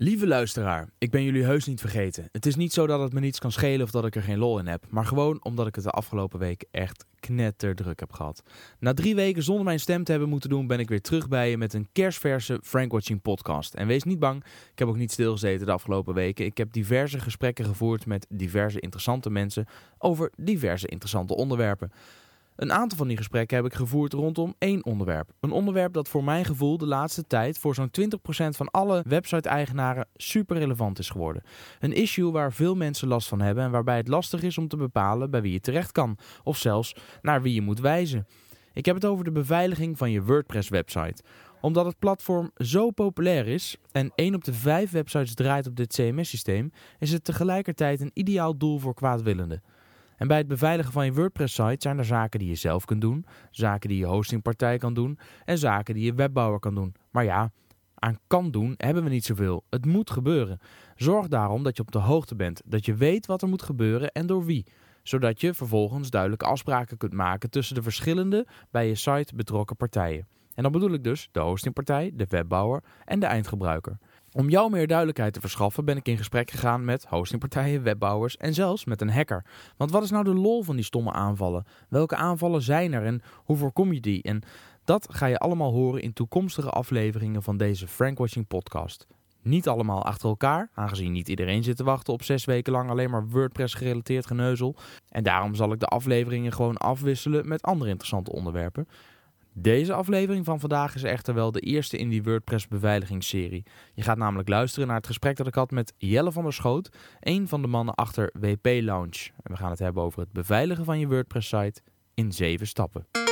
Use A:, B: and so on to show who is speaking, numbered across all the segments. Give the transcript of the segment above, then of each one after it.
A: Lieve luisteraar, ik ben jullie heus niet vergeten. Het is niet zo dat het me niets kan schelen of dat ik er geen lol in heb, maar gewoon omdat ik het de afgelopen week echt knetterdruk heb gehad. Na drie weken zonder mijn stem te hebben moeten doen, ben ik weer terug bij je met een kerstverse Frankwatching podcast. En wees niet bang, ik heb ook niet stilgezeten de afgelopen weken. Ik heb diverse gesprekken gevoerd met diverse interessante mensen over diverse interessante onderwerpen. Een aantal van die gesprekken heb ik gevoerd rondom één onderwerp. Een onderwerp dat voor mijn gevoel de laatste tijd voor zo'n 20% van alle website-eigenaren super relevant is geworden. Een issue waar veel mensen last van hebben en waarbij het lastig is om te bepalen bij wie je terecht kan, of zelfs naar wie je moet wijzen. Ik heb het over de beveiliging van je WordPress-website omdat het platform zo populair is en 1 op de 5 websites draait op dit CMS-systeem, is het tegelijkertijd een ideaal doel voor kwaadwillenden. En bij het beveiligen van je WordPress-site zijn er zaken die je zelf kunt doen, zaken die je hostingpartij kan doen en zaken die je webbouwer kan doen. Maar ja, aan kan doen hebben we niet zoveel. Het moet gebeuren. Zorg daarom dat je op de hoogte bent, dat je weet wat er moet gebeuren en door wie zodat je vervolgens duidelijke afspraken kunt maken tussen de verschillende bij je site betrokken partijen. En dan bedoel ik dus de hostingpartij, de webbouwer en de eindgebruiker. Om jou meer duidelijkheid te verschaffen ben ik in gesprek gegaan met hostingpartijen, webbouwers en zelfs met een hacker. Want wat is nou de lol van die stomme aanvallen? Welke aanvallen zijn er en hoe voorkom je die? En dat ga je allemaal horen in toekomstige afleveringen van deze Frankwatching podcast. Niet allemaal achter elkaar, aangezien niet iedereen zit te wachten op zes weken lang alleen maar WordPress gerelateerd geneuzel. En daarom zal ik de afleveringen gewoon afwisselen met andere interessante onderwerpen. Deze aflevering van vandaag is echter wel de eerste in die WordPress beveiligingsserie. Je gaat namelijk luisteren naar het gesprek dat ik had met Jelle van der Schoot, een van de mannen achter WP Lounge. En we gaan het hebben over het beveiligen van je WordPress site in zeven stappen.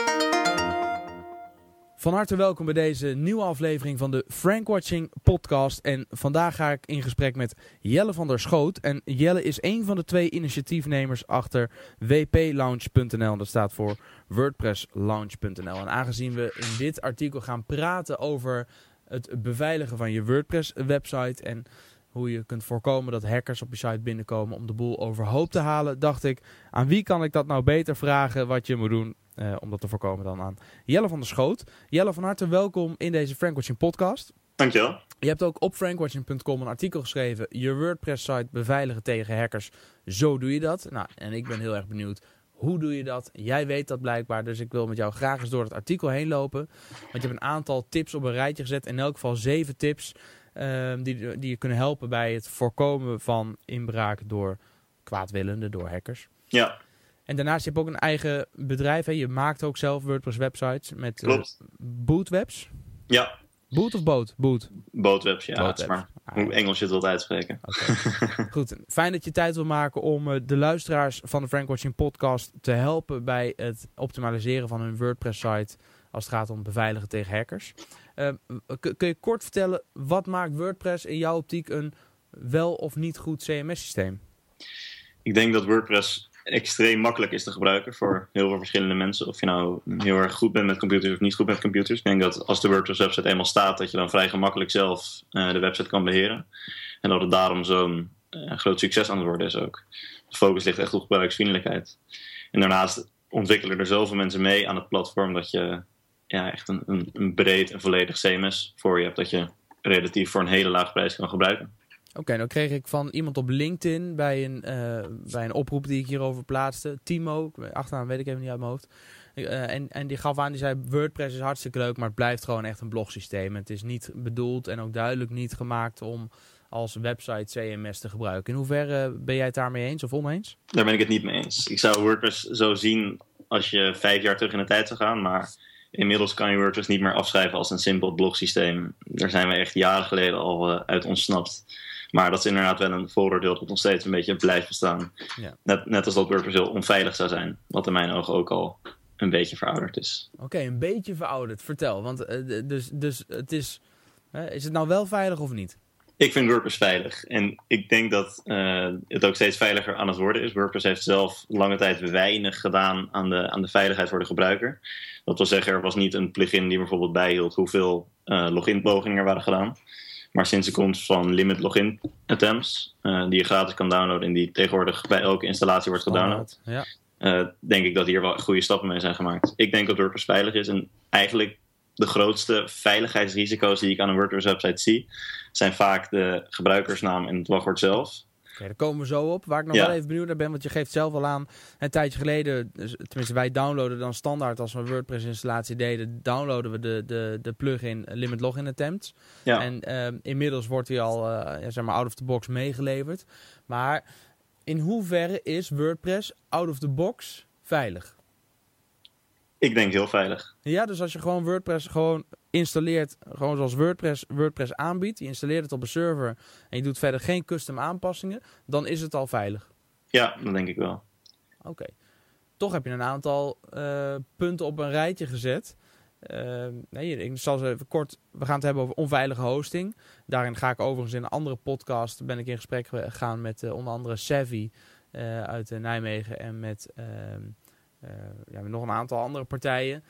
A: Van harte welkom bij deze nieuwe aflevering van de Frankwatching podcast. En vandaag ga ik in gesprek met Jelle van der Schoot. En Jelle is een van de twee initiatiefnemers achter wplounge.nl. Dat staat voor wordpresslounge.nl. En aangezien we in dit artikel gaan praten over het beveiligen van je WordPress website en hoe je kunt voorkomen dat hackers op je site binnenkomen om de boel overhoop te halen, dacht ik, aan wie kan ik dat nou beter vragen wat je moet doen uh, om dat te voorkomen dan aan Jelle van der Schoot. Jelle, van harte welkom in deze Frankwatching podcast.
B: Dankjewel.
A: Je hebt ook op frankwatching.com een artikel geschreven, je WordPress site beveiligen tegen hackers. Zo doe je dat. Nou, en ik ben heel erg benieuwd hoe doe je dat? Jij weet dat blijkbaar, dus ik wil met jou graag eens door het artikel heen lopen. Want je hebt een aantal tips op een rijtje gezet. In elk geval zeven tips uh, die, die je kunnen helpen bij het voorkomen van inbraak door kwaadwillenden, door hackers.
B: Ja.
A: En daarnaast heb je ook een eigen bedrijf. Hè? Je maakt ook zelf WordPress websites met uh, bootwebs.
B: Ja.
A: Boot of boot? Boot.
B: Bootwebs, ja. Bootwebs. Maar hoe Engels je het wilt uitspreken.
A: Okay. Goed, fijn dat je tijd wil maken om uh, de luisteraars van de Frank Watching podcast te helpen bij het optimaliseren van hun WordPress site als het gaat om beveiligen tegen hackers. Uh, kun je kort vertellen, wat maakt WordPress in jouw optiek een wel of niet goed CMS-systeem?
B: Ik denk dat WordPress extreem makkelijk is te gebruiken voor heel veel verschillende mensen. Of je nou heel erg goed bent met computers of niet goed met computers. Ik denk dat als de WordPress website eenmaal staat, dat je dan vrij gemakkelijk zelf uh, de website kan beheren. En dat het daarom zo'n uh, groot succes aan het worden is ook. De focus ligt echt op gebruiksvriendelijkheid. En daarnaast ontwikkelen er zoveel mensen mee aan het platform dat je ja, echt een, een, een breed en volledig CMS voor je hebt. Dat je relatief voor een hele laag prijs kan gebruiken.
A: Oké, nou kreeg ik van iemand op LinkedIn bij een, uh, bij een oproep die ik hierover plaatste. Timo, achteraan weet ik even niet uit mijn hoofd. Uh, en, en die gaf aan, die zei WordPress is hartstikke leuk, maar het blijft gewoon echt een blogsysteem. Het is niet bedoeld en ook duidelijk niet gemaakt om als website CMS te gebruiken. In hoeverre ben jij het daarmee eens of oneens?
B: Daar ben ik het niet mee eens. Ik zou WordPress zo zien als je vijf jaar terug in de tijd zou gaan, maar inmiddels kan je WordPress niet meer afschrijven als een simpel blogsysteem. Daar zijn we echt jaren geleden al uh, uit ontsnapt. Maar dat is inderdaad wel een vooroordeel dat nog steeds een beetje blijft bestaan. Ja. Net, net als dat WordPress heel onveilig zou zijn. Wat in mijn ogen ook al een beetje verouderd is.
A: Oké, een beetje verouderd. Vertel. Want uh, dus, dus het is, uh, is het nou wel veilig of niet?
B: Ik vind WordPress veilig. En ik denk dat uh, het ook steeds veiliger aan het worden is. WordPress heeft zelf lange tijd weinig gedaan aan de, aan de veiligheid voor de gebruiker. Dat wil zeggen, er was niet een plugin die bijvoorbeeld bijhield hoeveel login-pogingen er waren gedaan. Maar sinds de komst van limit login attempts, uh, die je gratis kan downloaden en die tegenwoordig bij elke installatie wordt gedownload,
A: ja.
B: uh, denk ik dat hier wel goede stappen mee zijn gemaakt. Ik denk dat WordPress veilig is en eigenlijk de grootste veiligheidsrisico's die ik aan een WordPress website zie, zijn vaak de gebruikersnaam en het wachtwoord zelf.
A: Oké, daar komen we zo op. Waar ik nog
B: Ja.
A: wel even benieuwd naar ben, want je geeft zelf al aan, een tijdje geleden, dus, tenminste wij downloaden dan standaard als we een WordPress installatie deden, downloaden we de, de, de plugin Limit Login Attempts.
B: Ja.
A: En ehm, inmiddels wordt die al ja, zeg maar out of the box meegeleverd. Maar in hoeverre is WordPress out of the box veilig?
B: Ik denk heel veilig.
A: Ja, dus als je gewoon WordPress gewoon installeert, gewoon zoals WordPress, WordPress aanbiedt, je installeert het op een server en je doet verder geen custom aanpassingen, dan is het al veilig.
B: Ja, dat denk ik wel.
A: Oké. Toch heb je een aantal eh, punten op een rijtje gezet. Eh, nee, ik zal ze even kort. We gaan het hebben over onveilige hosting. Daarin ga ik overigens in een andere podcast. Ben ik in gesprek gegaan met eh, onder andere Savvy uit Nijmegen en met, ehm, eh, ja, met nog een aantal andere partijen.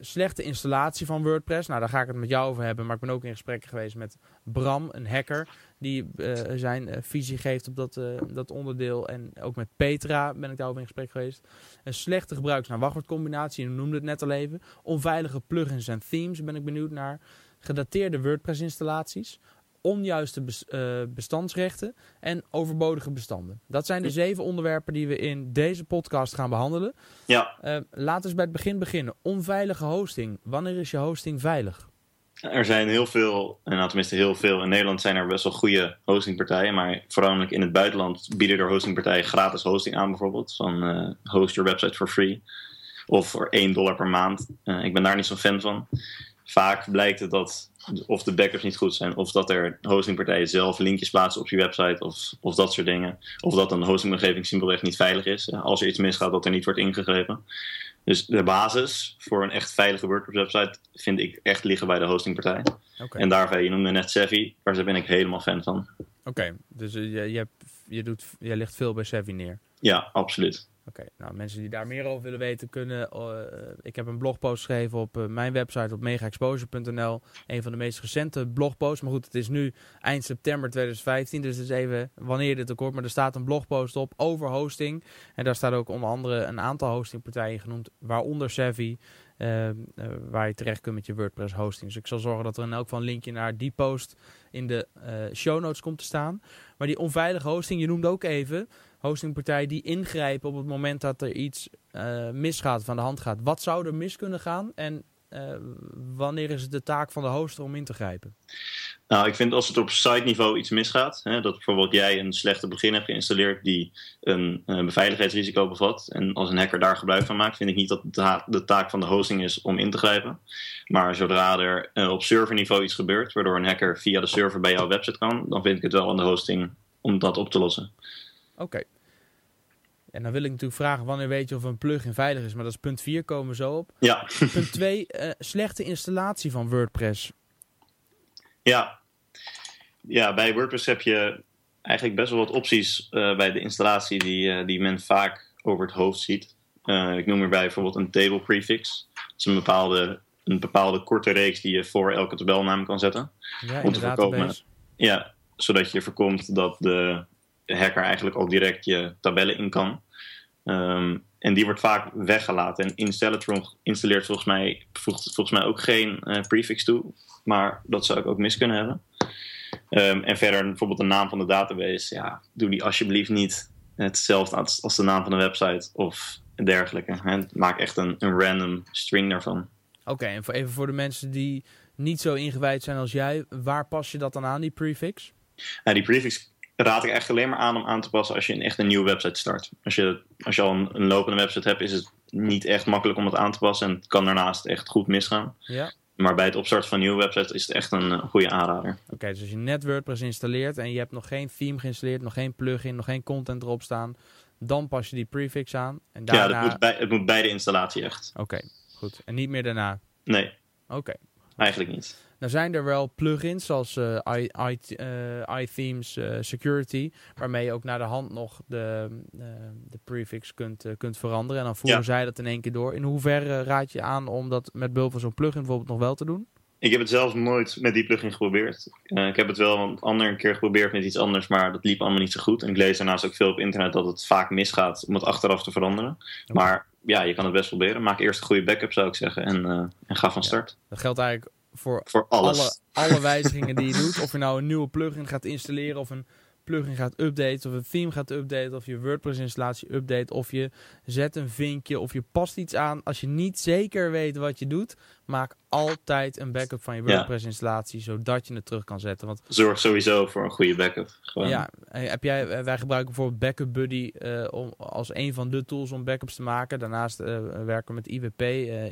A: Slechte installatie van WordPress. Nou, daar ga ik het met jou over hebben. Maar ik ben ook in gesprek geweest met Bram, een hacker, die eh, zijn eh, visie geeft op dat, eh, dat onderdeel. En ook met Petra ben ik daarover in gesprek geweest. Een slechte gebruiks-naar-wachtwoordcombinatie, je noemde het net al even. Onveilige plugins en themes ben ik benieuwd naar. Gedateerde WordPress-installaties. Onjuiste bes- eh, bestandsrechten en overbodige bestanden. Dat zijn de zeven onderwerpen die we in deze podcast gaan behandelen.
B: Ja,
A: Eh, laten we bij het begin beginnen. Onveilige hosting. Wanneer is je hosting veilig?
B: er zijn heel veel, en nou tenminste heel veel. In Nederland zijn er best wel goede hostingpartijen, maar voornamelijk in het buitenland bieden er hostingpartijen gratis hosting aan bijvoorbeeld. Van eh, host your website for free. Of voor 1 dollar per maand. Ik ben daar niet zo'n fan van. Vaak blijkt het dat of de backups niet goed zijn, of dat er hostingpartijen zelf linkjes plaatsen op je website, of, of dat soort dingen. Of dat een hostingomgeving simpelweg niet veilig is. Eh, Als er iets misgaat, dat er niet wordt ingegrepen. Dus de basis voor een echt veilige WordPress-website vind ik echt liggen bij de hostingpartij.
A: Oké,
B: En daarvan, je noemde net Savvy, daar ben ik helemaal fan van.
A: Oké, dus eh, je, je, hebt, je, doet, je legt veel bij Savvy neer.
B: Ja, absoluut.
A: Oké, nou mensen die daar meer over willen weten kunnen. eh, ik heb een blogpost geschreven op eh, mijn website op megaexposure.nl. Een van de meest recente blogposts. Maar goed, het is nu eind september 2015. Dus het is even wanneer dit ook. Maar er staat een blogpost op over hosting. En daar staat ook onder andere een aantal hostingpartijen genoemd. Waaronder Savvy. eh, waar je terecht kunt met je WordPress hosting. Dus ik zal zorgen dat er in elk geval een linkje naar die post in de show notes komt te staan. Maar die onveilige hosting, je noemde ook even hostingpartijen die ingrijpen op het moment dat er iets eh, misgaat, van de hand gaat. Wat zou er mis kunnen gaan en eh, wanneer is het de taak van de hoster om in te grijpen?
B: Nou, ik vind als het op site-niveau iets misgaat, hè, dat bijvoorbeeld jij een slechte begin hebt geïnstalleerd die een eh, beveiligheidsrisico bevat, en als een hacker daar gebruik van maakt, vind ik niet dat de, ta- de taak van de hosting is om in te grijpen. Maar zodra er op serverniveau iets gebeurt, waardoor een hacker via de server bij jouw website kan, dan vind ik het wel aan de hosting om dat op te lossen.
A: Oké. En dan wil ik natuurlijk vragen, wanneer weet je of een plugin veilig is? Maar dat is punt 4, komen we zo op.
B: Ja,
A: Punt 2, slechte installatie van WordPress.
B: Ja. ja, bij WordPress heb je eigenlijk best wel wat opties eh, bij de installatie die, eh, die men vaak over het hoofd ziet. Eh, ik noem erbij bijvoorbeeld een table prefix. Dat is een bepaalde, een bepaalde korte reeks die je voor elke tabelnaam kan zetten.
A: Ja,
B: Om te voorkomen. Ja, zodat je voorkomt dat de hacker eigenlijk al direct je tabellen in kan. Ehm, en die wordt vaak weggelaten. En Installatron installeert volgens mij, voegt volgens mij ook geen eh, prefix toe. Maar dat zou ik ook mis kunnen hebben. Ehm, en verder bijvoorbeeld de naam van de database. Ja, doe die alsjeblieft niet hetzelfde als, als de naam van de website of dergelijke. Hè. Maak echt een, een random string daarvan.
A: Oké, en voor, even voor de mensen die niet zo ingewijd zijn als jij, waar pas je dat dan aan, die prefix?
B: Nou, die prefix raad ik echt alleen maar aan om aan te passen als je echt een nieuwe website start. Als je, als je al een, een lopende website hebt, is het niet echt makkelijk om het aan te passen. En het kan daarnaast echt goed misgaan.
A: Ja.
B: Maar bij het opstarten van een nieuwe website is het echt een eh, goede aanrader.
A: Oké, dus als je net WordPress installeert en je hebt nog geen theme geïnstalleerd, nog geen plugin, nog geen content erop staan, dan pas je die prefix aan. En
B: Ja,
A: daarna...
B: dat moet bij, het moet bij de installatie echt.
A: Oké, goed. En niet meer daarna.
B: Nee,
A: Oké.
B: Eigenlijk niet.
A: Nou zijn er wel plugins zoals eh, i, i, eh, iThemes eh, Security, waarmee je ook naar de hand nog de, de prefix kunt, kunt veranderen. En dan voeren
B: Ja.
A: zij dat in één keer door. In hoeverre raad je aan om dat met behulp van zo'n plugin bijvoorbeeld nog wel te doen?
B: Ik heb het zelf nooit met die plugin geprobeerd. Ik heb het wel een andere keer geprobeerd met iets anders, maar dat liep allemaal niet zo goed. En ik lees daarnaast ook veel op internet dat het vaak misgaat om het achteraf te veranderen. Maar ja, je kan het best proberen. Maak eerst een goede backup, zou ik zeggen. En, uh, en ga van start.
A: Dat geldt eigenlijk voor,
B: voor alles.
A: Alle, alle wijzigingen die je doet. Of je nou een nieuwe plugin gaat installeren of een plugin gaat updaten of een theme gaat updaten of je WordPress installatie update of je zet een vinkje of je past iets aan. Als je niet zeker weet wat je doet, maak altijd een backup van je WordPress installatie zodat je het terug kan zetten. Want
B: zorg sowieso voor een goede backup. Gewoon.
A: Ja, heb jij, eh, wij gebruiken bijvoorbeeld Backup Buddy uh, om, als een van de tools om backups te maken. Daarnaast uh, werken we met IWP,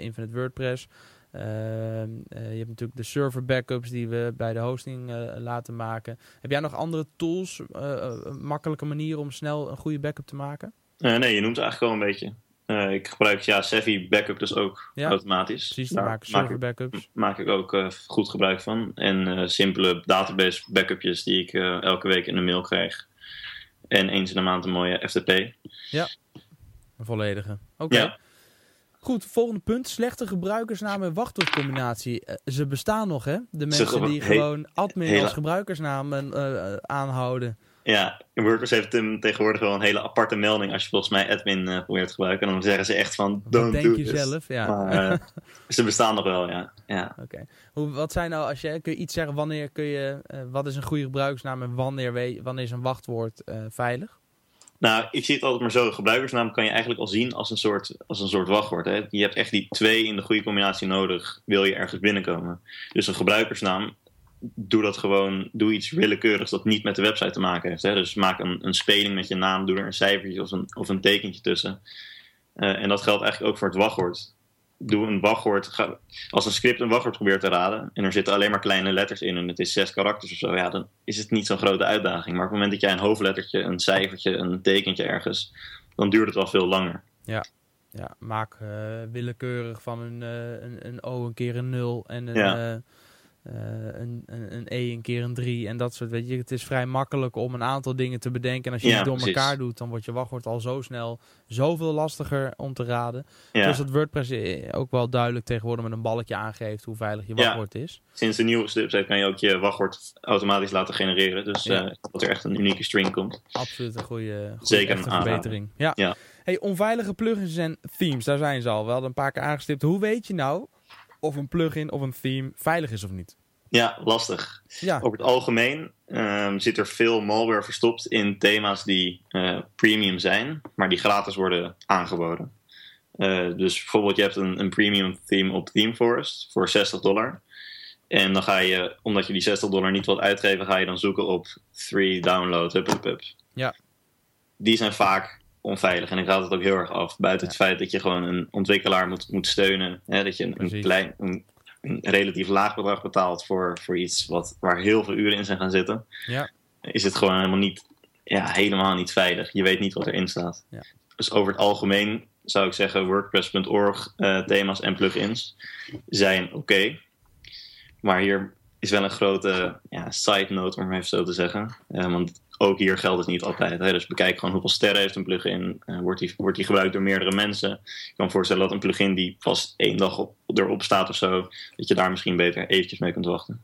A: Infinite WordPress. Ehm, eh, je hebt natuurlijk de server backups die we bij de hosting eh, laten maken. Heb jij nog andere tools, uh, makkelijke manieren om snel een goede backup te maken?
B: nee, je noemt het eigenlijk wel een beetje. ik gebruik ja, Savvy Backup dus ook automatisch.
A: Precies, daar maken server backups.
B: Maak ik ook goed gebruik van. En simpele database backupjes die ik elke week in de mail krijg. En eens in de maand een mooie FTP.
A: Ja, een volledige. Oké. Goed, volgende punt. Slechte gebruikersnaam en wachtwoordcombinatie. Uh, ze bestaan nog, hè? De mensen die gewoon admin als gebruikersnaam uh, aanhouden.
B: Ja, WordPress heeft hem tegenwoordig wel een hele aparte melding als je volgens mij admin uh, probeert te gebruiken. En dan zeggen ze echt van, don't
A: denk
B: do
A: je zelf, ja.
B: Maar, ze bestaan nog wel, ja. ja.
A: Oké. Okay. Wat zijn nou, als je, kun je iets zeggen, wanneer kun je, wat is een goede gebruikersnaam en wanneer, weet, wanneer is een wachtwoord veilig?
B: Nou, ik zie het altijd maar zo. Gebruikersnaam kan je eigenlijk al zien als een soort, als een soort wachtwoord. Hè? Je hebt echt die twee in de goede combinatie nodig, wil je ergens binnenkomen. Dus een gebruikersnaam, doe dat gewoon, doe iets willekeurigs dat niet met de website te maken heeft. Dus maak een, een speling met je naam, doe er een cijfertje of een, of een tekentje tussen. Uh, en dat geldt eigenlijk ook voor het wachtwoord doe een wachtwoord. als een script een wachtwoord probeert te raden. en er zitten alleen maar kleine letters in. en het is zes karakters of zo. ja, dan is het niet zo'n grote uitdaging. Maar op het moment dat jij een hoofdlettertje, een cijfertje, een tekentje ergens. dan duurt het wel veel langer.
A: Ja, ja maak uh, willekeurig van een, uh, een, een, O een keer een 0 en een. Ja. Uh, een, een, een, E een keer een 3 en dat soort. Weet je, het is vrij makkelijk om een aantal dingen te bedenken. En als je ja, het door precies. elkaar doet, dan wordt je wachtwoord al zo snel zoveel lastiger om te raden. Ja. Dus dat WordPress ook wel duidelijk tegenwoordig met een balletje aangeeft hoe veilig je wachtwoord ja. is.
B: Sinds de nieuwe website kan je ook je wachtwoord automatisch laten genereren. Dus uh, dat er echt een unieke string komt.
A: Absoluut een goede, goede Zeker een verbetering. Ja. ja. Hey, onveilige plugins en themes, daar zijn ze al. We hadden een paar keer aangestipt. Hoe weet je nou of een plugin of een theme veilig is of niet?
B: Ja, lastig. Ja. Over het algemeen um, zit er veel malware verstopt in thema's die uh, premium zijn, maar die gratis worden aangeboden. Uh, dus bijvoorbeeld je hebt een, een premium theme op ThemeForest voor 60 dollar. En dan ga je, omdat je die 60 dollar niet wilt uitgeven, ga je dan zoeken op 3 download, hup, hup, hup.
A: Ja.
B: Die zijn vaak onveilig. En ik raad het ook heel erg af. Buiten het feit dat je gewoon een ontwikkelaar moet, moet steunen. Hè, dat je een, een klein, een, een, relatief laag bedrag betaalt voor, voor iets wat, waar heel veel uren in zijn gaan zitten.
A: Ja.
B: Is het gewoon helemaal niet, ja, helemaal niet veilig. Je weet niet wat erin staat.
A: Ja.
B: Dus over het algemeen zou ik zeggen WordPress.org uh, thema's en plugins zijn oké. Maar hier is wel een grote ja, side note, om even zo te zeggen. Uh, want ook hier geldt het niet altijd. Hè? Dus bekijk gewoon hoeveel sterren heeft een plugin. Uh, wordt, die, wordt die gebruikt door meerdere mensen? Ik kan me voorstellen dat een plugin die pas één dag op, erop staat of zo, dat je daar misschien beter eventjes mee kunt wachten.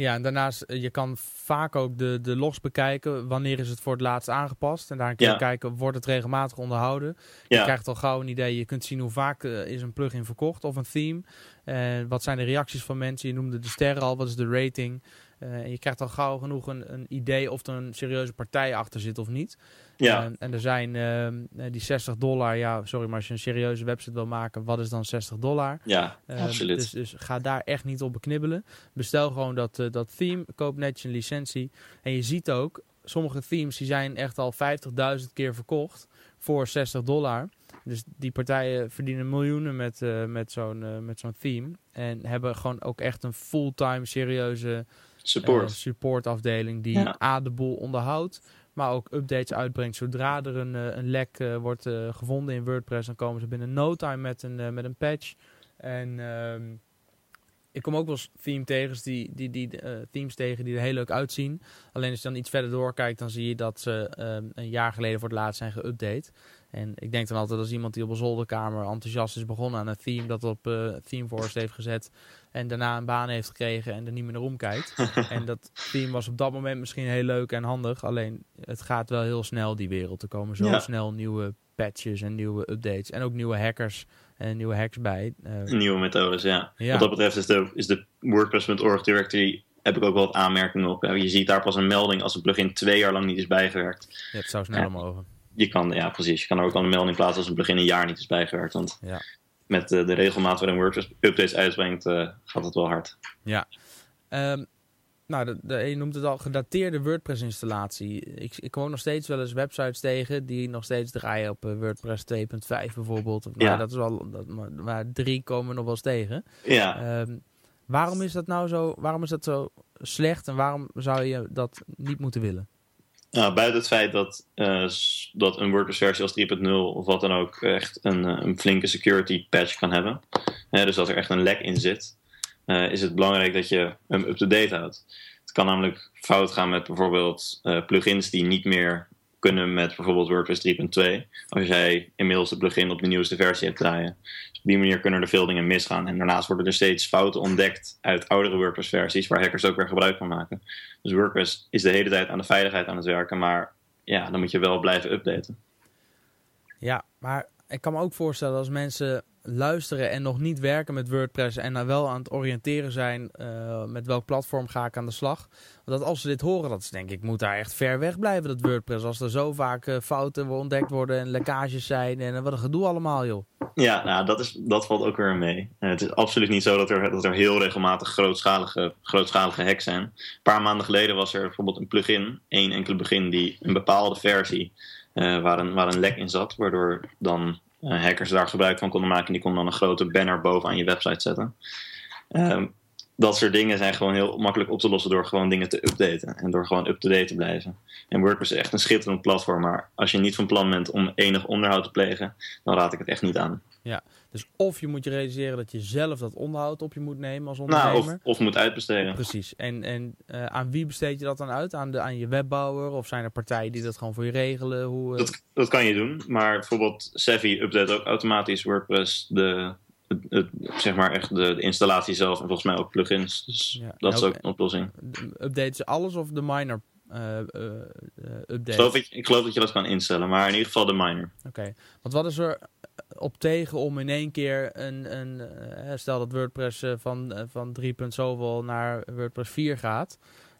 A: Ja, en daarnaast, eh, je kan vaak ook de, de logs bekijken. Wanneer is het voor het laatst aangepast? En daar kun je kijken, wordt het regelmatig onderhouden? Je
B: ja.
A: krijgt al gauw een idee. Je kunt zien hoe vaak uh, is een plugin verkocht of een theme. Uh, wat zijn de reacties van mensen? Je noemde de sterren al. Wat is de rating? Uh, je krijgt al gauw genoeg een, een, idee of er een serieuze partij achter zit of niet.
B: Ja.
A: Uh, en er zijn uh, die 60 dollar, ja, sorry, maar als je een serieuze website wil maken, wat is dan 60 dollar?
B: Ja, absoluut.
A: Dus, dus, ga daar echt niet op beknibbelen. Bestel gewoon dat, dat theme, koop netjes een licentie. En je ziet ook, sommige themes die zijn echt al 50.000 keer verkocht voor 60 dollar. Dus die partijen verdienen miljoenen met, met zo'n met zo'n theme. En hebben gewoon ook echt een fulltime serieuze
B: support.
A: Uh, supportafdeling die ja. A de boel onderhoudt, maar ook updates uitbrengt. Zodra er een, uh, een lek uh, wordt gevonden in WordPress, dan komen ze binnen no time met een, met een patch. En um, ik kom ook wel eens theme tegens die, die, die, themes tegen die er heel leuk uitzien. Alleen als je dan iets verder doorkijkt, dan zie je dat ze um, een jaar geleden voor het laatst zijn geüpdate. En ik denk dan altijd als iemand die op een zolderkamer enthousiast is begonnen aan een theme, dat op uh, Themeforest heeft gezet en daarna een baan heeft gekregen en er niet meer naar omkijkt. en dat theme was op dat moment misschien heel leuk en handig, alleen het gaat wel heel snel die wereld. Er komen zo
B: ja.
A: snel nieuwe patches en nieuwe updates. En ook nieuwe hackers en nieuwe hacks bij. Uh,
B: nieuwe methodes, ja.
A: Ja.
B: Wat dat betreft is de, is de WordPress.org directory heb ik ook wel wat aanmerkingen op. Ja, Je ziet daar pas een melding als een plugin twee jaar lang niet is bijgewerkt.
A: ja, het zou sneller
B: Ja.
A: mogen.
B: Je kan, ja precies, je kan er ook wel een melding plaatsen als een plugin een jaar niet is bijgewerkt. Want
A: Ja.
B: met eh, de regelmaat waarin WordPress updates uitbrengt, eh, gaat het wel hard.
A: Ehm, nou, de, de, je noemt het al, gedateerde WordPress-installatie. Ik, ik kom nog steeds wel eens websites tegen die nog steeds draaien op eh, WordPress 2.5 bijvoorbeeld. Nou,
B: Ja.
A: dat is wel, dat, maar, maar drie komen we nog wel eens tegen.
B: Ja,
A: Ehm, waarom is dat nou zo, waarom is dat zo slecht en waarom zou je dat niet moeten willen?
B: Nou, buiten het feit dat, eh, dat een WordPress-versie als 3.0 of wat dan ook echt een, eh, een flinke security patch kan hebben, hè, dus dat er echt een lek in zit, eh, is het belangrijk dat je hem up-to-date houdt. Het kan namelijk fout gaan met bijvoorbeeld eh, plugins die niet meer kunnen met bijvoorbeeld WordPress 3.2, als jij inmiddels de plugin op de nieuwste versie hebt draaien. Dus op die manier kunnen er veel dingen misgaan. En daarnaast worden er steeds fouten ontdekt uit oudere WordPress-versies, waar hackers ook weer gebruik van maken. Dus WordPress is de hele tijd aan de veiligheid aan het werken, maar ja, dan moet je wel blijven updaten.
A: Ja, maar ik kan me ook voorstellen als mensen luisteren en nog niet werken met WordPress en dan wel aan het oriënteren zijn eh, met welk platform ga ik aan de slag. Dat als ze dit horen, dat ze denken ik moet daar echt ver weg blijven dat WordPress. Als er zo vaak eh, fouten ontdekt worden en lekkages zijn en eh, wat een gedoe allemaal joh.
B: Ja, nou, dat, is, dat valt ook weer mee. Het is absoluut niet zo dat er, dat er heel regelmatig grootschalige, grootschalige hacks zijn. Een paar maanden geleden was er bijvoorbeeld een plugin, één enkele plugin, die een bepaalde versie waar, een, waar een lek in zat, waardoor dan hackers daar gebruik van konden maken. En die konden dan een grote banner bovenaan je website zetten. Ehm, dat soort dingen zijn gewoon heel makkelijk op te lossen door gewoon dingen te updaten. En door gewoon up-to-date te blijven. En WordPress is echt een schitterend platform. Maar als je niet van plan bent om enig onderhoud te plegen, dan raad ik het echt niet aan.
A: Dus of je moet je realiseren dat je zelf dat onderhoud op je moet nemen als
B: Nou,
A: ondernemer.
B: of, of moet uitbesteden.
A: Precies. En, en eh, aan wie besteed je dat dan uit? Aan, de, aan je webbouwer? Of zijn er partijen die dat gewoon voor je regelen? Hoe, eh,
B: Dat, dat kan je doen. Maar bijvoorbeeld Savvy update ook automatisch WordPress de, het, het- zeg maar echt de, de installatie zelf. En volgens mij ook plugins. Dus
A: Ja.
B: dat is ook een oplossing.
A: updaten ze alles of de minor eh eh, eh,
B: Ik
A: updates?
B: geloof, ik, ik geloof dat je dat kan instellen. Maar in ieder geval de minor.
A: Oké. Want wat is er op tegen om in één keer een... een stel dat WordPress van, van 3. punt zoveel naar WordPress 4 gaat.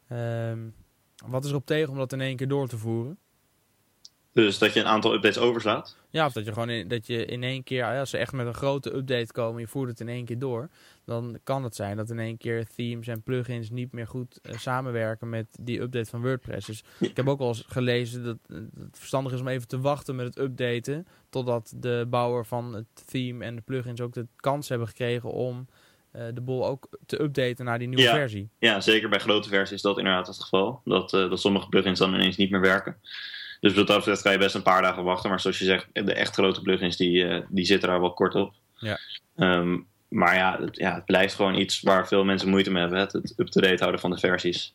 A: Ehm, wat is er op tegen om dat in één keer door te voeren?
B: Dus dat je een aantal updates overslaat.
A: Ja, of dat je gewoon in, dat je in één keer, als ze echt met een grote update komen, je voert het in één keer door, dan kan het zijn dat in één keer themes en plugins niet meer goed eh, samenwerken met die update van WordPress. Dus
B: Ja.
A: ik heb ook al eens gelezen dat eh, dat het verstandig is om even te wachten met het updaten, totdat de bouwer van het theme en de plugins ook de kans hebben gekregen om eh, de boel ook te updaten naar die nieuwe
B: Ja.
A: versie.
B: Ja, zeker bij grote versies is dat inderdaad het geval. Dat, dat sommige plugins dan ineens niet meer werken. Dus wat dat betreft kan je best een paar dagen wachten. Maar zoals je zegt, de echt grote plugins die, eh, die zitten daar wel kort op.
A: Ja.
B: Ehm, maar ja het, ja, het blijft gewoon iets waar veel mensen moeite mee hebben. Het, het up-to-date houden van de versies.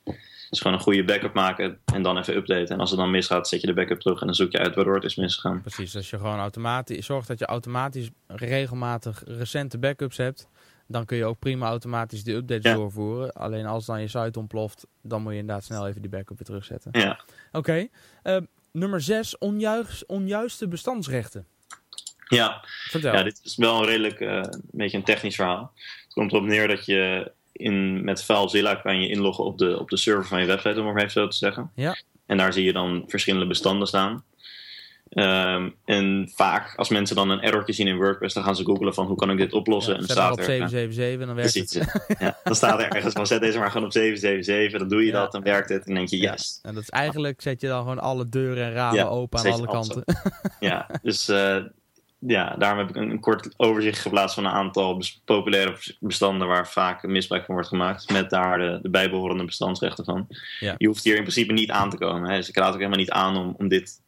B: Dus gewoon een goede backup maken en dan even updaten. En als het dan misgaat, zet je de backup terug en dan zoek je uit waardoor het is misgegaan.
A: Precies, als je gewoon automatisch zorgt dat je automatisch regelmatig recente backups hebt, dan kun je ook prima automatisch die updates
B: Ja.
A: doorvoeren. Alleen als dan je site ontploft, dan moet je inderdaad snel even die backup weer terugzetten.
B: Ja,
A: Oké, eh, nummer 6, onjuist, onjuiste bestandsrechten.
B: ja.
A: Vertel.
B: Ja, dit is wel een redelijk eh, een beetje een technisch verhaal. Het komt erop neer dat je in, met FileZilla kan je inloggen op de, op de server van je website, om het maar even zo te zeggen.
A: Ja.
B: En daar zie je dan verschillende bestanden staan. Ehm, en vaak, als mensen dan een errortje zien in WordPress, dan gaan ze googlen van hoe kan ik dit oplossen.
A: Ja,
B: en dan
A: op
B: staat er,
A: 777 en dan werkt
B: Precies.
A: het.
B: ja, dan staat er ergens van zet deze maar gewoon op 777, dan doe je
A: Ja.
B: dat, dan werkt het. En dan denk je, yes.
A: En dat is eigenlijk, zet je dan gewoon alle deuren en ramen open aan alle kanten.
B: Ja, dus eh, ja, daarom heb ik een, een kort overzicht geplaatst van een aantal bes- populaire bestanden waar vaak misbruik van wordt gemaakt. Met daar de, de bijbehorende bestandsrechten van. Je hoeft hier in principe niet aan te komen. Hè. Dus ik raad ook helemaal niet aan om, om dit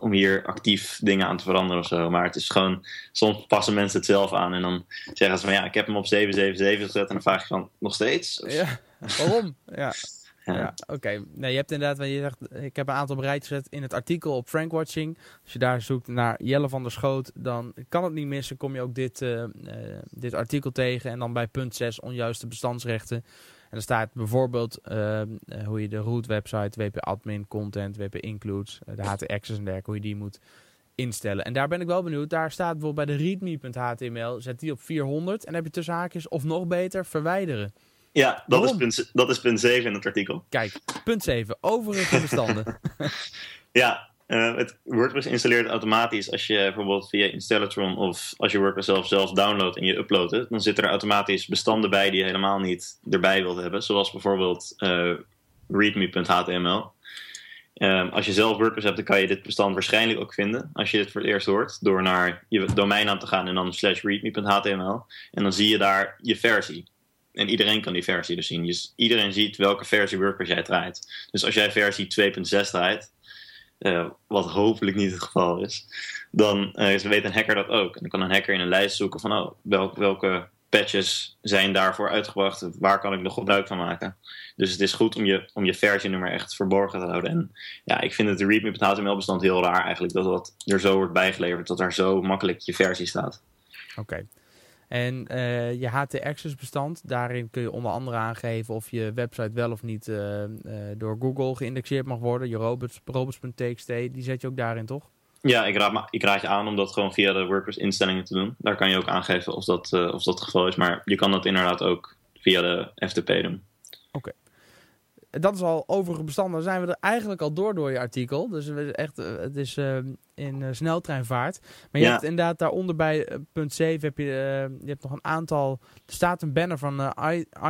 B: om hier actief dingen aan te veranderen of zo. Maar het is gewoon, soms passen mensen het zelf aan en dan zeggen ze van ja, ik heb hem op 777 gezet en dan vraag je van nog steeds? Of-
A: Ja, waarom? Ja.
B: Ja.
A: Ja, oké. Nee, je hebt inderdaad, je zegt, ik heb een aantal bereid gezet in het artikel op Frankwatching. Als je daar zoekt naar Jelle van der Schoot, dan kan het niet missen. Kom je ook dit, eh, eh, dit artikel tegen. En dan bij punt 6, onjuiste bestandsrechten. En dan staat bijvoorbeeld eh, eh, hoe je de root website, WP admin, content, WP includes, eh, de HT access en dergelijke, hoe je die moet instellen. En daar ben ik wel benieuwd. Daar staat bijvoorbeeld bij de readme.html, zet die op 400 en heb je tussen haakjes of nog beter verwijderen.
B: Ja, dat is, punt, dat is punt 7 in het artikel.
A: Kijk, punt 7, overige bestanden.
B: ja, uh, het WordPress installeert automatisch als je bijvoorbeeld via Installatron of als je WordPress zelf, zelf downloadt en je uploadt dan zitten er automatisch bestanden bij die je helemaal niet erbij wilt hebben. Zoals bijvoorbeeld uh, readme.html. Um, als je zelf WordPress hebt, dan kan je dit bestand waarschijnlijk ook vinden. Als je dit voor het eerst hoort, door naar je domeinnaam te gaan en dan slash readme.html. En dan zie je daar je versie. En iedereen kan die versie dus zien. Dus iedereen ziet welke versie WordPress jij draait. Dus als jij versie 2.6 draait, uh, wat hopelijk niet het geval is, dan uh, weet een hacker dat ook. En dan kan een hacker in een lijst zoeken van oh, welke patches zijn daarvoor uitgebracht, waar kan ik nog gebruik van maken. Dus het is goed om je, om je versienummer echt verborgen te houden. En ja, ik vind het readme.html bestand heel raar eigenlijk, dat dat er zo wordt bijgeleverd, dat daar zo makkelijk je versie staat.
A: Oké. En uh, je HT-access bestand, daarin kun je onder andere aangeven of je website wel of niet uh, uh, door Google geïndexeerd mag worden. Je robots, robots.txt, die zet je ook daarin, toch?
B: Ja, ik raad, ik raad je aan om dat gewoon via de WordPress instellingen te doen. Daar kan je ook aangeven of dat, of dat het geval is. Maar je kan dat inderdaad ook via de FTP doen.
A: Oké dat is al overige bestanden. zijn we er eigenlijk al door door je artikel. Dus echt, eh, het is uh, in uh, sneltreinvaart. Maar je hebt inderdaad daaronder bij punt 7 heb je, je hebt nog een aantal. Er staat een banner van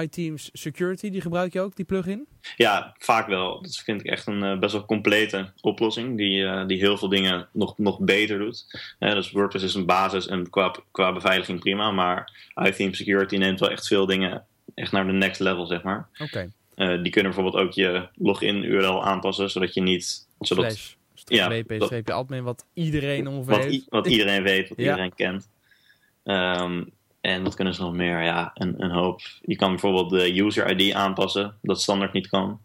A: iTeams Security. Die gebruik je ook, die plugin?
B: Ja, vaak wel. Dat vind ik echt een best wel complete oplossing. Die, die heel veel dingen nog, nog beter doet. dus WordPress is een basis en qua, qua beveiliging prima. Maar iTeams Security neemt wel echt veel dingen echt naar de next level, zeg maar.
A: Oké.
B: Uh, die kunnen bijvoorbeeld ook je login-URL aanpassen, zodat je niet... Zodat,
A: Slash, ja, wp, admin, wat iedereen ongeveer
B: wat,
A: heeft.
B: wat iedereen weet, wat iedereen kent. Um, en wat kunnen ze nog meer? Ja, een, een hoop. Je kan bijvoorbeeld de user ID aanpassen, dat standaard niet kan.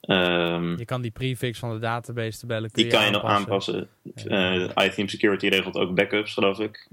B: Um,
A: je kan die prefix van de database te bellen.
B: Die kan je nog aanpassen. Uh, iTheme Security regelt ook backups, geloof ik.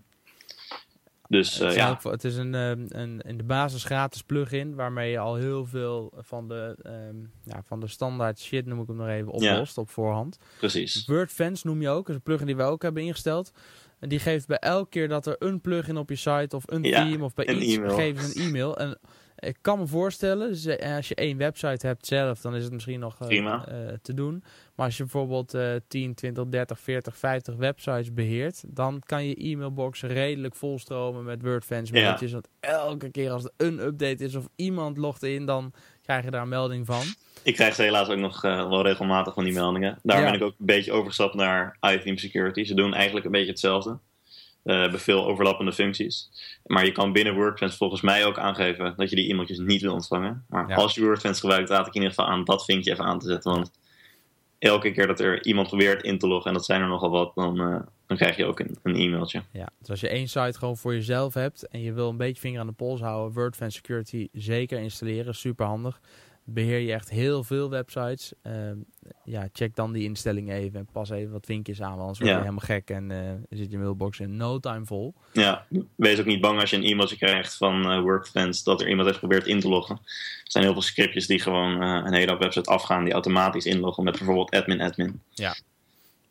B: Dus,
A: het, is
B: ja.
A: het is een, een, in de basis gratis plugin waarmee je al heel veel van de, um, ja, van de standaard shit, noem ik hem nog even, oplost op voorhand.
B: Precies.
A: WordFans noem je ook, is een plugin die we ook hebben ingesteld. En die geeft bij elke keer dat er een plugin op je site of een theme of bij iets, e geven ze een e-mail. En ik kan me voorstellen, als je één website hebt zelf, dan is het misschien nog uh, uh, te doen. Maar als je bijvoorbeeld uh, 10, 20, 30, 40, 50 websites beheert, dan kan je e-mailbox redelijk volstromen met WordFans mailtjes. Ja. Want elke keer als er een update is of iemand logt in, dan krijg je daar een melding van.
B: Ik krijg ze helaas ook nog uh, wel regelmatig van die meldingen. Daar ja. ben ik ook een beetje overgestapt naar iTheme Security. Ze doen eigenlijk een beetje hetzelfde. Uh, hebben veel overlappende functies. Maar je kan binnen WordFence volgens mij ook aangeven dat je die e-mailtjes niet wil ontvangen. Maar ja. als je WordFence gebruikt, raad ik in ieder geval aan dat vinkje even aan te zetten. Want elke keer dat er iemand probeert in te loggen, en dat zijn er nogal wat, dan, uh, dan krijg je ook een, een e-mailtje.
A: Ja, dus als je één site gewoon voor jezelf hebt en je wil een beetje vinger aan de pols houden, WordFence Security zeker installeren, super handig beheer je echt heel veel websites. Uh, ja, check dan die instelling even en pas even wat vinkjes aan, anders word je helemaal gek en uh, zit je mailbox in no time vol.
B: Ja, wees ook niet bang als je een e-mailtje krijgt van uh, Workfans dat er iemand heeft geprobeerd in te loggen. Er zijn heel veel scriptjes die gewoon uh, een hele website afgaan die automatisch inloggen met bijvoorbeeld admin admin.
A: Ja,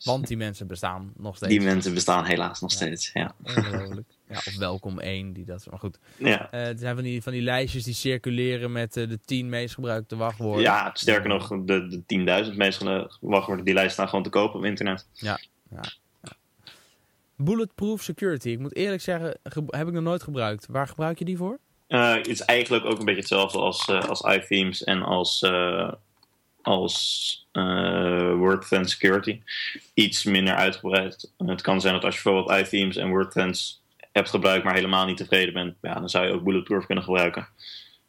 A: want die mensen bestaan nog steeds.
B: Die mensen bestaan helaas nog ja. steeds, ja.
A: Ongelooflijk. Ja, of welkom één, die dat... Maar goed.
B: Ja.
A: Uh, er zijn van die, van die lijstjes die circuleren met uh, de tien meest gebruikte wachtwoorden.
B: Ja, sterker nog, de, de 10.000 meest wachtwoorden, die lijst staan gewoon te kopen op internet.
A: Ja, ja. ja. Bulletproof security. Ik moet eerlijk zeggen, heb ik nog nooit gebruikt. Waar gebruik je die voor?
B: Uh, het is eigenlijk ook een beetje hetzelfde als, als iThemes en als als uh, WordFence Security. Iets minder uitgebreid. Het kan zijn dat als je bijvoorbeeld iThemes en WordFence hebt gebruikt, maar helemaal niet tevreden bent, ja, dan zou je ook Bulletproof kunnen gebruiken.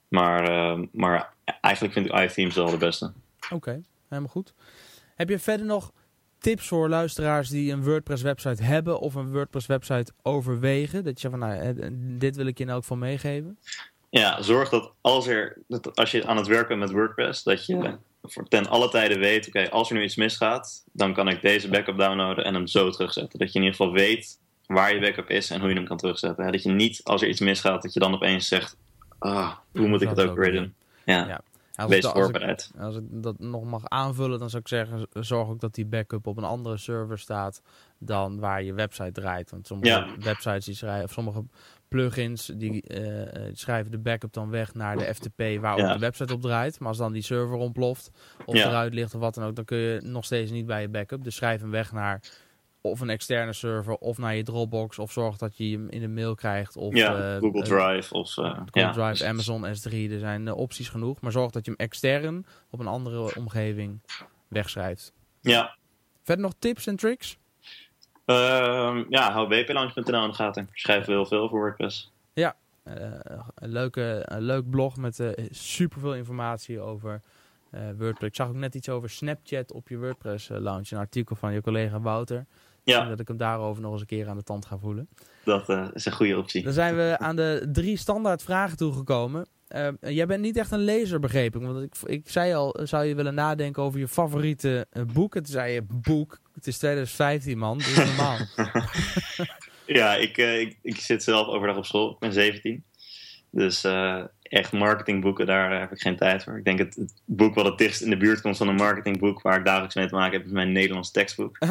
B: Maar, uh, maar eigenlijk vind ik iThemes wel de beste.
A: Oké, okay, helemaal goed. Heb je verder nog tips voor luisteraars die een WordPress website hebben of een WordPress website overwegen? Dat je van, nou, dit wil ik je in elk geval meegeven.
B: Ja, zorg dat als, er, dat als je aan het werken bent met WordPress, dat je voor ten alle tijden weet, oké, als er nu iets misgaat, dan kan ik deze backup downloaden en hem zo terugzetten. Dat je in ieder geval weet waar je backup is en hoe je hem kan terugzetten. Dat je niet, als er iets misgaat, dat je dan opeens zegt, ah, hoe moet ik het ook weer doen? Ja. ja.
A: Als
B: Wees
A: ik, als, ik,
B: voorbereid.
A: als ik dat nog mag aanvullen, dan zou ik zeggen, zorg ook dat die backup op een andere server staat dan waar je website draait. Want sommige
B: Ja.
A: websites die schrijven, of sommige plugins die eh, eh, schrijven de backup dan weg naar de FTP waar
B: Ja.
A: ook de website op draait. Maar als dan die server ontploft of
B: Ja.
A: eruit ligt of wat dan ook, dan kun je nog steeds niet bij je backup. Dus schrijf hem weg naar of een externe server of naar je Dropbox of zorg dat je hem in de mail krijgt. Of,
B: ja,
A: eh,
B: Google
A: eh,
B: Drive of... eh,
A: Google
B: ja,
A: Drive. Amazon S3, er zijn eh, opties genoeg. Maar zorg dat je hem extern op een andere omgeving wegschrijft.
B: Ja,
A: Verder nog tips en tricks?
B: Ehm, ja hou wplaunch.nl in de gaten. Heel veel voor WordPress.
A: Eh, een, leuke, een leuk blog met eh super veel informatie over eh, WordPress. Ik zag ook net iets over Snapchat op je WordPress eh, launch. Een artikel van je collega Wouter.
B: Ja,
A: Dat ik hem daarover nog eens een keer aan de tand ga voelen.
B: dat eh, is een goede optie.
A: Dan zijn we aan de drie standaard vragen toegekomen. Eh, jij bent niet echt een lezer, begreep ik. Want ik, ik zei al, zou je willen nadenken over je favoriete eh, boek? En toen zei je, boek, het is 2015 man, doe is normaal.
B: Ja, ik, eh, ik, ik zit zelf overdag op school. Ik ben 17. Dus eh, echt marketingboeken, daar eh, heb ik geen tijd voor. Ik denk het, het boek wat het dichtst in de buurt komt van een marketingboek waar ik dagelijks mee te maken heb, is mijn Nederlands tekstboek.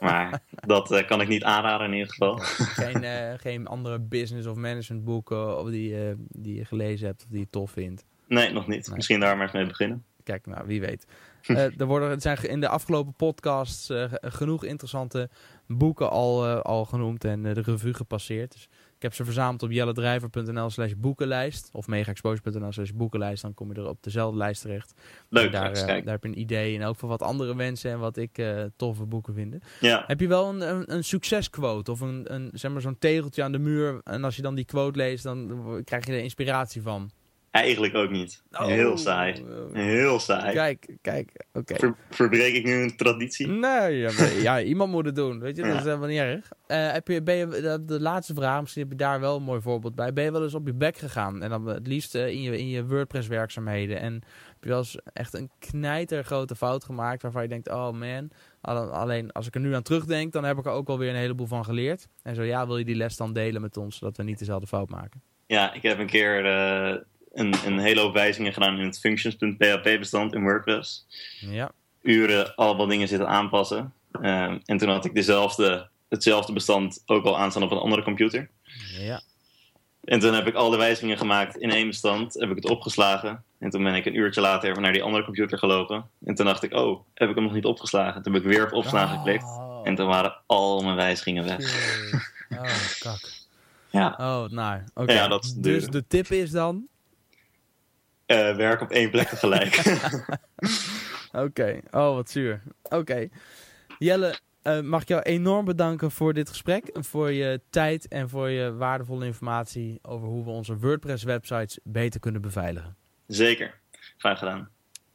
B: maar dat eh, kan ik niet aanraden in ieder geval.
A: geen, eh, geen andere business of management boeken of die, eh, die je gelezen hebt of die je tof vindt.
B: Nee, nog niet.
A: Nee.
B: Misschien daar maar eens mee beginnen.
A: Kijk, nou, wie weet. Eh, er, worden, er zijn in de afgelopen podcasts eh, ge- genoeg interessante boeken al, eh, al genoemd en eh, de revue gepasseerd. Dus heb ze verzameld op jelledrijver.nl slash boekenlijst of megaexposure.nl slash boekenlijst. Dan kom je er op dezelfde lijst terecht.
B: Leuk,
A: En daar, eh, daar heb je een idee en ook van wat andere mensen en wat ik eh, toffe boeken vind.
B: Ja,
A: Heb je wel een, een, een succesquote of een, een, zeg maar zo'n tegeltje aan de muur en als je dan die quote leest, dan krijg je er inspiratie van.
B: Eigenlijk ook niet. Heel saai.
A: Oh,
B: Heel saai.
A: Kijk, kijk, oké.
B: Ver- verbreek ik nu een traditie?
A: Nee, ja, maar- ja, iemand moet het doen. Weet je, dat
B: Ja.
A: is helemaal niet erg. Eh, heb je, ben je, de, de laatste vraag, misschien heb je daar wel een mooi voorbeeld bij. Ben je wel eens op je bek gegaan? En dan het liefst eh, in je, in je WordPress werkzaamheden. En heb je wel eens echt een knijter grote fout gemaakt waarvan je denkt, oh man. Alle- Alleen als ik er nu aan terugdenk, dan heb ik er ook wel weer een heleboel van geleerd. En zo ja, wil je die les dan delen met ons, zodat we niet dezelfde fout maken?
B: Ja, ik heb een keer eh, een, een hele hoop wijzigingen gedaan in het functions.php bestand in WordPress.
A: Ja.
B: Uren allemaal dingen zitten aanpassen. Ehm, en toen had ik dezelfde, hetzelfde bestand ook al aanstaan op een andere computer.
A: Ja.
B: En toen heb ik al de wijzigingen gemaakt in één bestand. Heb ik het opgeslagen. En toen ben ik een uurtje later even naar die andere computer gelopen. En toen dacht ik, oh, heb ik hem nog niet opgeslagen? Toen heb ik weer op opslagen geklikt.
A: Oh,
B: En toen waren al mijn wijzigingen weg.
A: Oh, kak.
B: Ja,
A: Oh, nou, oké.
B: Ja,
A: dus de tip is dan,
B: eh, werk op één plek tegelijk.
A: Oké, oh wat zuur. Oké. Jelle, eh, mag ik jou enorm bedanken voor dit gesprek. Voor je tijd en voor je waardevolle informatie over hoe we onze WordPress-websites beter kunnen beveiligen.
B: Zeker. Graag gedaan.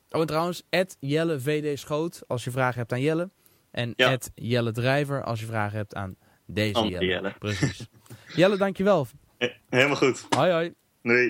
A: Oh, en trouwens, Jelle VD Schoot als je vragen hebt aan Jelle. En
B: Ja.
A: Jelle Drijver als je vragen hebt aan deze Jelle.
B: Jelle.
A: Precies. Jelle, dankjewel.
B: Helemaal goed.
A: Hoi hoi.
B: Doei.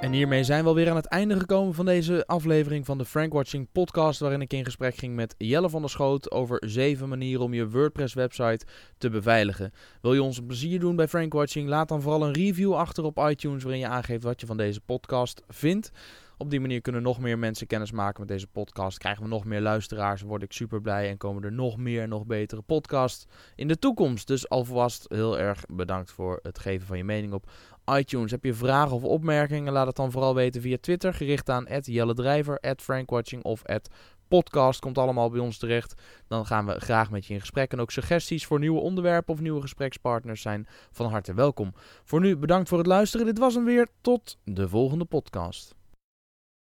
A: En hiermee zijn we alweer aan het einde gekomen van deze aflevering van de Frank Watching podcast, waarin ik in gesprek ging met Jelle van der Schoot over zeven manieren om je WordPress website te beveiligen. Wil je ons een plezier doen bij Frank Watching? Laat dan vooral een review achter op iTunes waarin je aangeeft wat je van deze podcast vindt. Op die manier kunnen nog meer mensen kennis maken met deze podcast. Krijgen we nog meer luisteraars, word ik super blij en komen er nog meer en nog betere podcasts in de toekomst. Dus alvast heel erg bedankt voor het geven van je mening op iTunes. Heb je vragen of opmerkingen? Laat het dan vooral weten via Twitter. Gericht aan Jelle Drijver, @frankwatching of podcast. Komt allemaal bij ons terecht. Dan gaan we graag met je in gesprek. En ook suggesties voor nieuwe onderwerpen of nieuwe gesprekspartners zijn van harte welkom. Voor nu bedankt voor het luisteren. Dit was hem weer. Tot de volgende podcast.